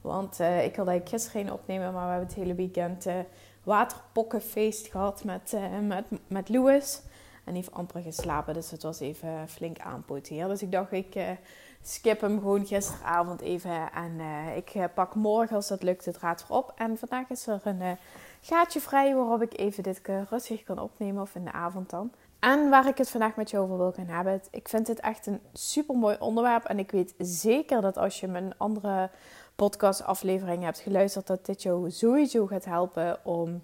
Want uh, ik wilde eigenlijk gisteren geen opnemen, maar we hebben het hele weekend uh, waterpokkenfeest gehad met, uh, met, met Louis. En die heeft amper geslapen, dus het was even flink aanpoten Dus ik dacht, ik skip hem gewoon gisteravond even. En ik pak morgen, als dat lukt, het raad voor op. En vandaag is er een gaatje vrij waarop ik even dit rustig kan opnemen, of in de avond dan. En waar ik het vandaag met je over wil gaan hebben. Ik vind dit echt een super mooi onderwerp. En ik weet zeker dat als je mijn andere podcastaflevering hebt geluisterd, dat dit jou sowieso gaat helpen om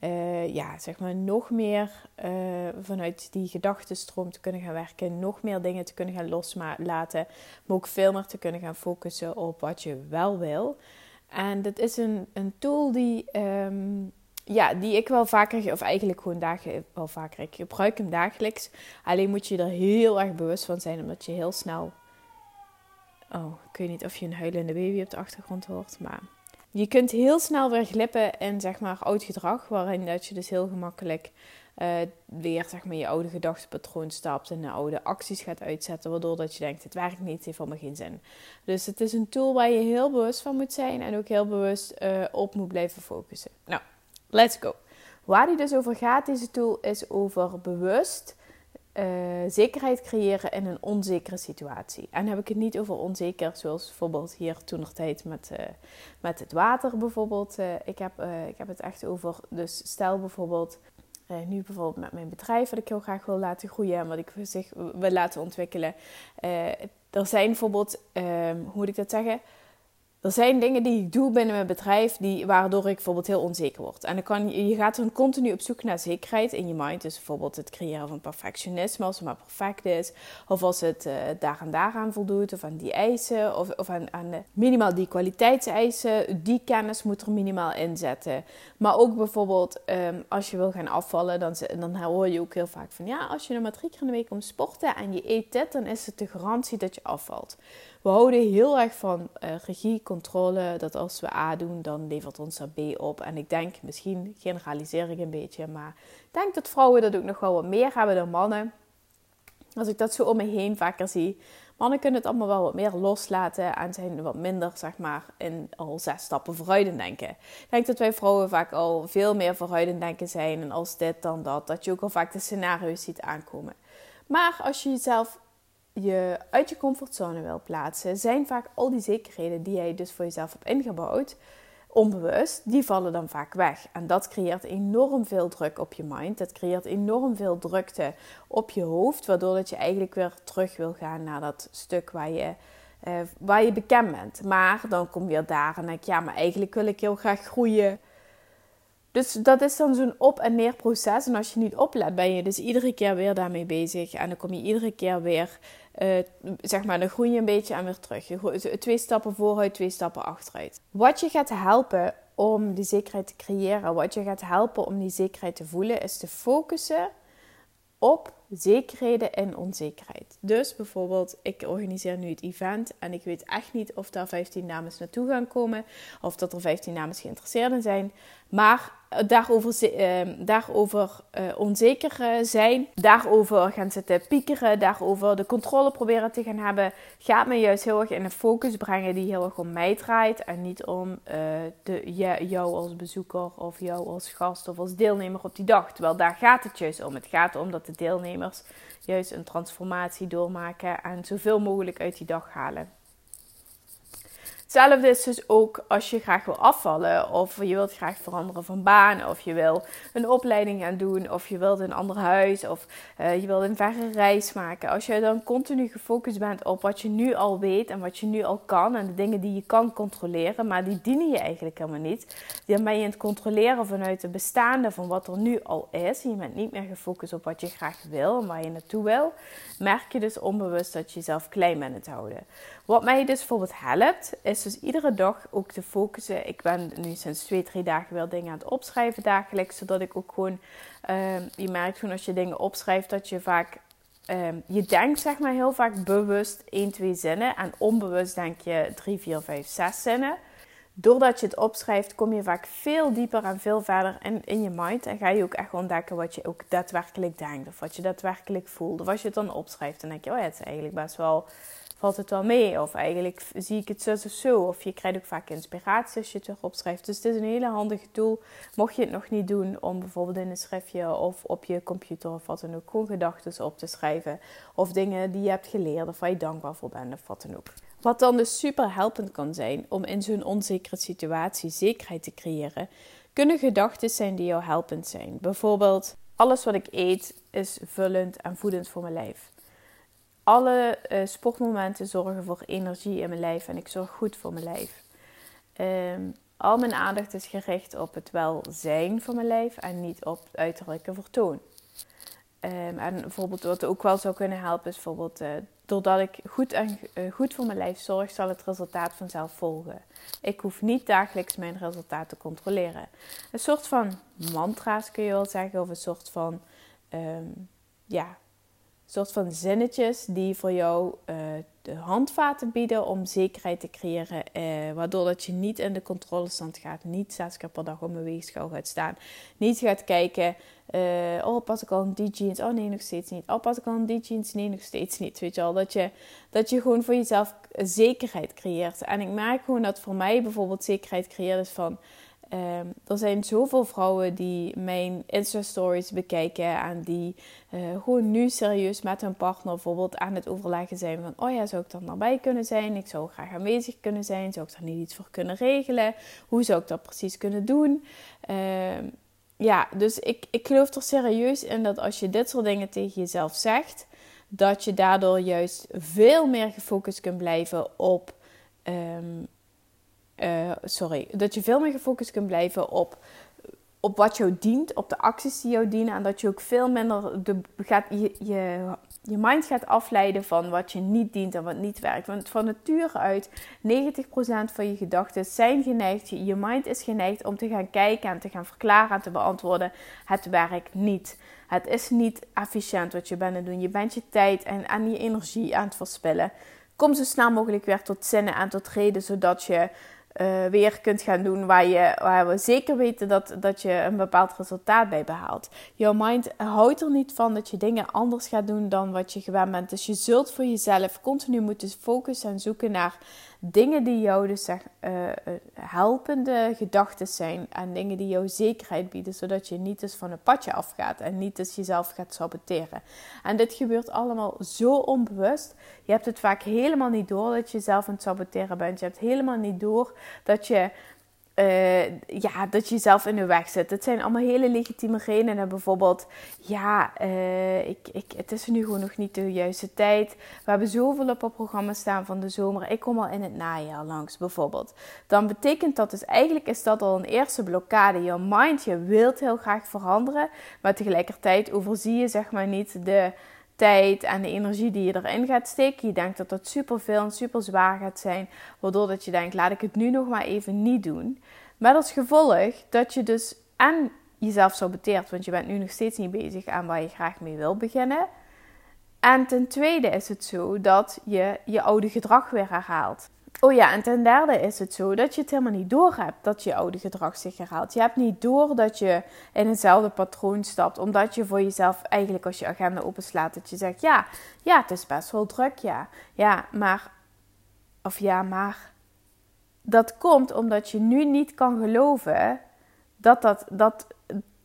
uh, ja, zeg maar nog meer uh, vanuit die gedachtenstroom te kunnen gaan werken, nog meer dingen te kunnen gaan loslaten, maar ook veel meer te kunnen gaan focussen op wat je wel wil. En dit is een, een tool die, um, ja, die ik wel vaker, of eigenlijk gewoon dagen, wel vaker, ik gebruik hem dagelijks. Alleen moet je er heel erg bewust van zijn, omdat je heel snel Oh, ik weet niet of je een huilende baby op de achtergrond hoort, maar je kunt heel snel weer glippen in zeg maar oud gedrag, waarin dat je dus heel gemakkelijk uh, weer zeg maar je oude gedachtepatroon stapt en de oude acties gaat uitzetten, waardoor dat je denkt het werkt niet, het heeft allemaal geen zin. Dus het is een tool waar je heel bewust van moet zijn en ook heel bewust uh, op moet blijven focussen. Nou, let's go. Waar die dus over gaat, deze tool, is over bewust uh, zekerheid creëren in een onzekere situatie. En heb ik het niet over onzeker, zoals bijvoorbeeld hier toen nog tijd met, uh, met het water bijvoorbeeld. Uh, ik, heb, ik heb het echt over, dus stel bijvoorbeeld, nu bijvoorbeeld met mijn bedrijf, wat ik heel graag wil laten groeien en wat ik zich wil laten ontwikkelen. er zijn bijvoorbeeld, ehm, hoe moet ik dat zeggen? Er zijn dingen die ik doe binnen mijn bedrijf die, waardoor ik bijvoorbeeld heel onzeker word. En dan kan, je gaat dan continu op zoek naar zekerheid in je mind. Dus bijvoorbeeld het creëren van perfectionisme als het maar perfect is. Of als het uh, daar en daaraan voldoet. Of aan die eisen. Of, of aan, aan de, minimaal die kwaliteitseisen. Die kennis moet er minimaal in zetten. Maar ook bijvoorbeeld um, als je wil gaan afvallen. Dan, dan hoor je ook heel vaak van ja, als je nog maar drie keer in de week komt sporten en je eet dit. Dan is het de garantie dat je afvalt. We houden heel erg van uh, regie, controle. Dat als we A doen, dan levert ons dat B op. En ik denk, misschien generaliseer ik een beetje, maar ik denk dat vrouwen dat ook nog wel wat meer hebben dan mannen. Als ik dat zo om me heen vaker zie. Mannen kunnen het allemaal wel wat meer loslaten en zijn wat minder, zeg maar, in al zes stappen vooruit in denken. Ik denk dat wij vrouwen vaak al veel meer vooruit in denken zijn. En als dit dan dat, dat je ook al vaak de scenario's ziet aankomen. Maar als je jezelf je uit je comfortzone wil plaatsen, zijn vaak al die zekerheden die jij dus voor jezelf hebt ingebouwd, onbewust, die vallen dan vaak weg. En dat creëert enorm veel druk op je mind. Dat creëert enorm veel drukte op je hoofd, waardoor dat je eigenlijk weer terug wil gaan naar dat stuk waar je, uh, waar je bekend bent. Maar dan kom je weer daar en denk je, ja, maar eigenlijk wil ik heel graag groeien. Dus dat is dan zo'n op- en neer proces. En als je niet oplet, ben je dus iedere keer weer daarmee bezig. En dan kom je iedere keer weer uh, zeg maar, dan groei je een beetje en weer terug. Twee stappen vooruit, twee stappen achteruit. Wat je gaat helpen om die zekerheid te creëren, wat je gaat helpen om die zekerheid te voelen, is te focussen op zekerheden en onzekerheid. Dus bijvoorbeeld, ik organiseer nu het event en ik weet echt niet of daar 15 dames naartoe gaan komen of dat er 15 dames geïnteresseerd in zijn. Maar daarover, uh, onzeker zijn, daarover gaan zitten piekeren, daarover de controle proberen te gaan hebben, gaat me juist heel erg in een focus brengen die heel erg om mij draait en niet om uh, de, jou als bezoeker of jou als gast of als deelnemer op die dag. Terwijl daar gaat het juist om. Het gaat om dat de deelnemers juist een transformatie doormaken en zoveel mogelijk uit die dag halen. Hetzelfde is dus ook als je graag wil afvallen of je wilt graag veranderen van baan of je wil een opleiding gaan doen of je wilt een ander huis of uh, je wilt een verre reis maken. Als je dan continu gefocust bent op wat je nu al weet en wat je nu al kan en de dingen die je kan controleren, maar die dienen je eigenlijk helemaal niet. Dan ben je aan het controleren vanuit de bestaande van wat er nu al is en je bent niet meer gefocust op wat je graag wil en waar je naartoe wil, merk je dus onbewust dat je jezelf klein bent het houden. Wat mij dus bijvoorbeeld helpt, is dus iedere dag ook te focussen. Ik ben nu sinds twee, drie dagen weer dingen aan het opschrijven dagelijks. Zodat ik ook gewoon, ehm, je merkt gewoon als je dingen opschrijft dat je vaak, ehm, je denkt zeg maar heel vaak bewust 1, 2 zinnen. En onbewust denk je 3, 4, 5, 6 zinnen. Doordat je het opschrijft, kom je vaak veel dieper en veel verder in, in je mind. En ga je ook echt ontdekken wat je ook daadwerkelijk denkt. Of wat je daadwerkelijk voelt. Of als je het dan opschrijft, dan denk je, oh ja, het is eigenlijk best wel valt het wel mee. Of eigenlijk zie ik het zo of zo. Of je krijgt ook vaak inspiratie als je het erop schrijft. Dus het is een hele handige tool. Mocht je het nog niet doen om bijvoorbeeld in een schriftje of op je computer of wat dan ook gewoon gedachten op te schrijven. Of dingen die je hebt geleerd of waar je dankbaar voor bent of wat dan ook. Wat dan dus super helpend kan zijn om in zo'n onzekere situatie zekerheid te creëren, kunnen gedachten zijn die jou helpend zijn. Bijvoorbeeld, alles wat ik eet is vullend en voedend voor mijn lijf alle uh, sportmomenten zorgen voor energie in mijn lijf en ik zorg goed voor mijn lijf. Ehm, al mijn aandacht is gericht op het welzijn van mijn lijf en niet op het uiterlijke vertoon. Um, en bijvoorbeeld wat ook wel zou kunnen helpen is bijvoorbeeld uh, doordat ik goed, en, uh, goed voor mijn lijf zorg, zal het resultaat vanzelf volgen. Ik hoef niet dagelijks mijn resultaat te controleren. Een soort van mantra's kun je wel zeggen, of een soort van um, ja, soort van zinnetjes die voor jou uh, de handvaten bieden om zekerheid te creëren. Uh, waardoor dat je niet in de controlestand gaat. Niet zes keer per dag op een weegschaal gaat staan. Niet gaat kijken, uh, oh pas ik al in die jeans? Oh nee, nog steeds niet. Oh pas ik al in die jeans? Nee, nog steeds niet. Weet je wel, dat je, dat je gewoon voor jezelf zekerheid creëert. En ik merk gewoon dat voor mij bijvoorbeeld zekerheid creëert is van... Um, er zijn zoveel vrouwen die mijn Insta-stories bekijken en die uh, gewoon nu serieus met hun partner bijvoorbeeld aan het overleggen zijn van: Oh ja, zou ik er nabij kunnen zijn? Ik zou graag aanwezig kunnen zijn. Zou ik daar niet iets voor kunnen regelen? Hoe zou ik dat precies kunnen doen? Uh, ja, dus ik, ik geloof er serieus in dat als je dit soort dingen tegen jezelf zegt, dat je daardoor juist veel meer gefocust kunt blijven op. Um, uh, sorry, dat je veel meer gefocust kunt blijven op, op wat jou dient, op de acties die jou dienen. En dat je ook veel minder de, gaat, je, je, je mind gaat afleiden van wat je niet dient en wat niet werkt. Want van nature uit, 90% van je gedachten zijn geneigd, je mind is geneigd om te gaan kijken en te gaan verklaren en te beantwoorden: het werkt niet. Het is niet efficiënt wat je bent aan het doen. Je bent je tijd en, en je energie aan het verspillen. Kom zo snel mogelijk weer tot zinnen en tot reden, zodat je uh, weer kunt gaan doen waar, je, waar we zeker weten dat, dat je een bepaald resultaat bij behaalt. Jouw mind houdt er niet van dat je dingen anders gaat doen dan wat je gewend bent. Dus je zult voor jezelf continu moeten focussen en zoeken naar dingen die jou dus zeg, uh, helpende gedachten zijn en dingen die jou zekerheid bieden, zodat je niet eens van een padje afgaat en niet eens jezelf gaat saboteren. En dit gebeurt allemaal zo onbewust. Je hebt het vaak helemaal niet door dat je jezelf aan het saboteren bent. Je hebt helemaal niet door dat je uh, ja, dat je jezelf in de weg zet. Het zijn allemaal hele legitieme redenen. Bijvoorbeeld, ja, uh, ik, ik, het is nu gewoon nog niet de juiste tijd. We hebben zoveel op het programma staan van de zomer. Ik kom al in het najaar langs, bijvoorbeeld. Dan betekent dat dus eigenlijk is dat al een eerste blokkade. Je mind, je wilt heel graag veranderen. Maar tegelijkertijd overzie je zeg maar niet de tijd en de energie die je erin gaat steken. Je denkt dat dat super veel en super zwaar gaat zijn. Waardoor dat je denkt, laat ik het nu nog maar even niet doen. Met als gevolg dat je dus en jezelf saboteert, want je bent nu nog steeds niet bezig aan waar je graag mee wil beginnen. En ten tweede is het zo dat je je oude gedrag weer herhaalt. Oh ja, en ten derde is het zo dat je het helemaal niet door hebt dat je oude gedrag zich herhaalt. Je hebt niet door dat je in hetzelfde patroon stapt, omdat je voor jezelf eigenlijk als je agenda openslaat, dat je zegt, ja, ja, het is best wel druk, ja. Ja, maar, of ja, maar, dat komt omdat je nu niet kan geloven dat, dat, dat,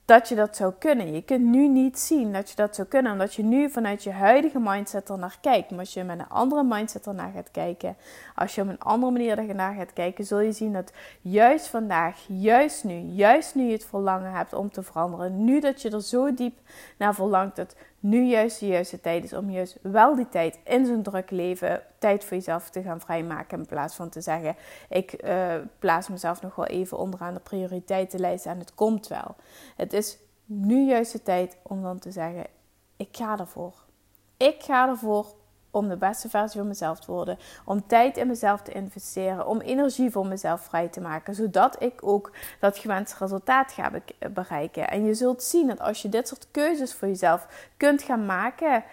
dat je dat zou kunnen. Je kunt nu niet zien dat je dat zou kunnen, omdat je nu vanuit je huidige mindset er naar kijkt. Maar als je met een andere mindset ernaar gaat kijken, als je op een andere manier ernaar gaat kijken, zul je zien dat juist vandaag, juist nu, juist nu je het verlangen hebt om te veranderen, nu dat je er zo diep naar verlangt, dat nu juist de juiste tijd is om juist wel die tijd in zo'n druk leven tijd voor jezelf te gaan vrijmaken. In plaats van te zeggen: ik uh, plaats mezelf nog wel even onderaan de prioriteitenlijst en het komt wel. Het is nu juist de tijd om dan te zeggen: ik ga ervoor. Ik ga ervoor om de beste versie van mezelf te worden. Om tijd in mezelf te investeren. Om energie voor mezelf vrij te maken. Zodat ik ook dat gewenste resultaat ga bereiken. En je zult zien dat als je dit soort keuzes voor jezelf kunt gaan maken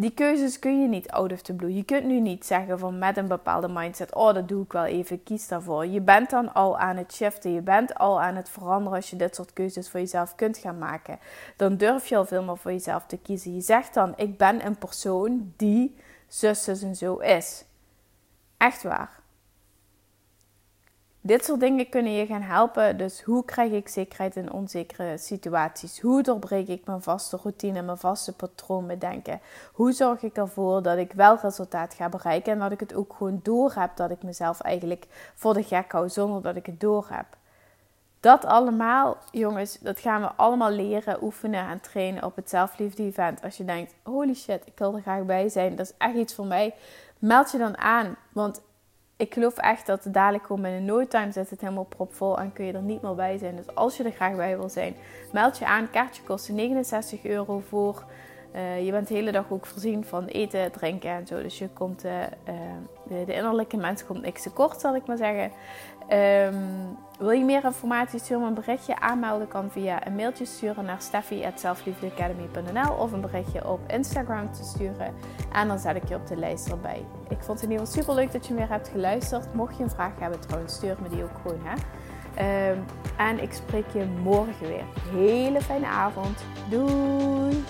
die keuzes kun je niet out of the blue. Je kunt nu niet zeggen van met een bepaalde mindset, oh dat doe ik wel even, kies daarvoor. Je bent dan al aan het shiften, je bent al aan het veranderen als je dit soort keuzes voor jezelf kunt gaan maken. Dan durf je al veel meer voor jezelf te kiezen. Je zegt dan, ik ben een persoon die zus, zus en zo is. Echt waar. Dit soort dingen kunnen je gaan helpen. Dus hoe krijg ik zekerheid in onzekere situaties? Hoe doorbreek ik mijn vaste routine, mijn vaste patroon bedenken? Hoe zorg ik ervoor dat ik wel resultaat ga bereiken en dat ik het ook gewoon door heb dat ik mezelf eigenlijk voor de gek hou zonder dat ik het door heb? Dat allemaal, jongens, dat gaan we allemaal leren, oefenen en trainen op het zelfliefde event. Als je denkt, holy shit, ik wil er graag bij zijn, dat is echt iets voor mij. Meld je dan aan, want ik geloof echt dat het dadelijk gewoon in no time zit het helemaal propvol en kun je er niet meer bij zijn. Dus als je er graag bij wil zijn, meld je aan. Kaartje kost 69 euro voor. Uh, je bent de hele dag ook voorzien van eten, drinken en zo. Dus je komt, uh, de, de, innerlijke mens komt niks tekort, zal ik maar zeggen. Um, wil je meer informatie? Stuur me een berichtje. Aanmelden kan via een mailtje sturen naar steffi.selfliefdeacademy.nl of een berichtje op Instagram te sturen. En dan zet ik je op de lijst erbij. Ik vond het in ieder geval super leuk dat je weer hebt geluisterd. Mocht je een vraag hebben trouwens, stuur me die ook gewoon. Hè? Um, en ik spreek je morgen weer. Hele fijne avond. Doei!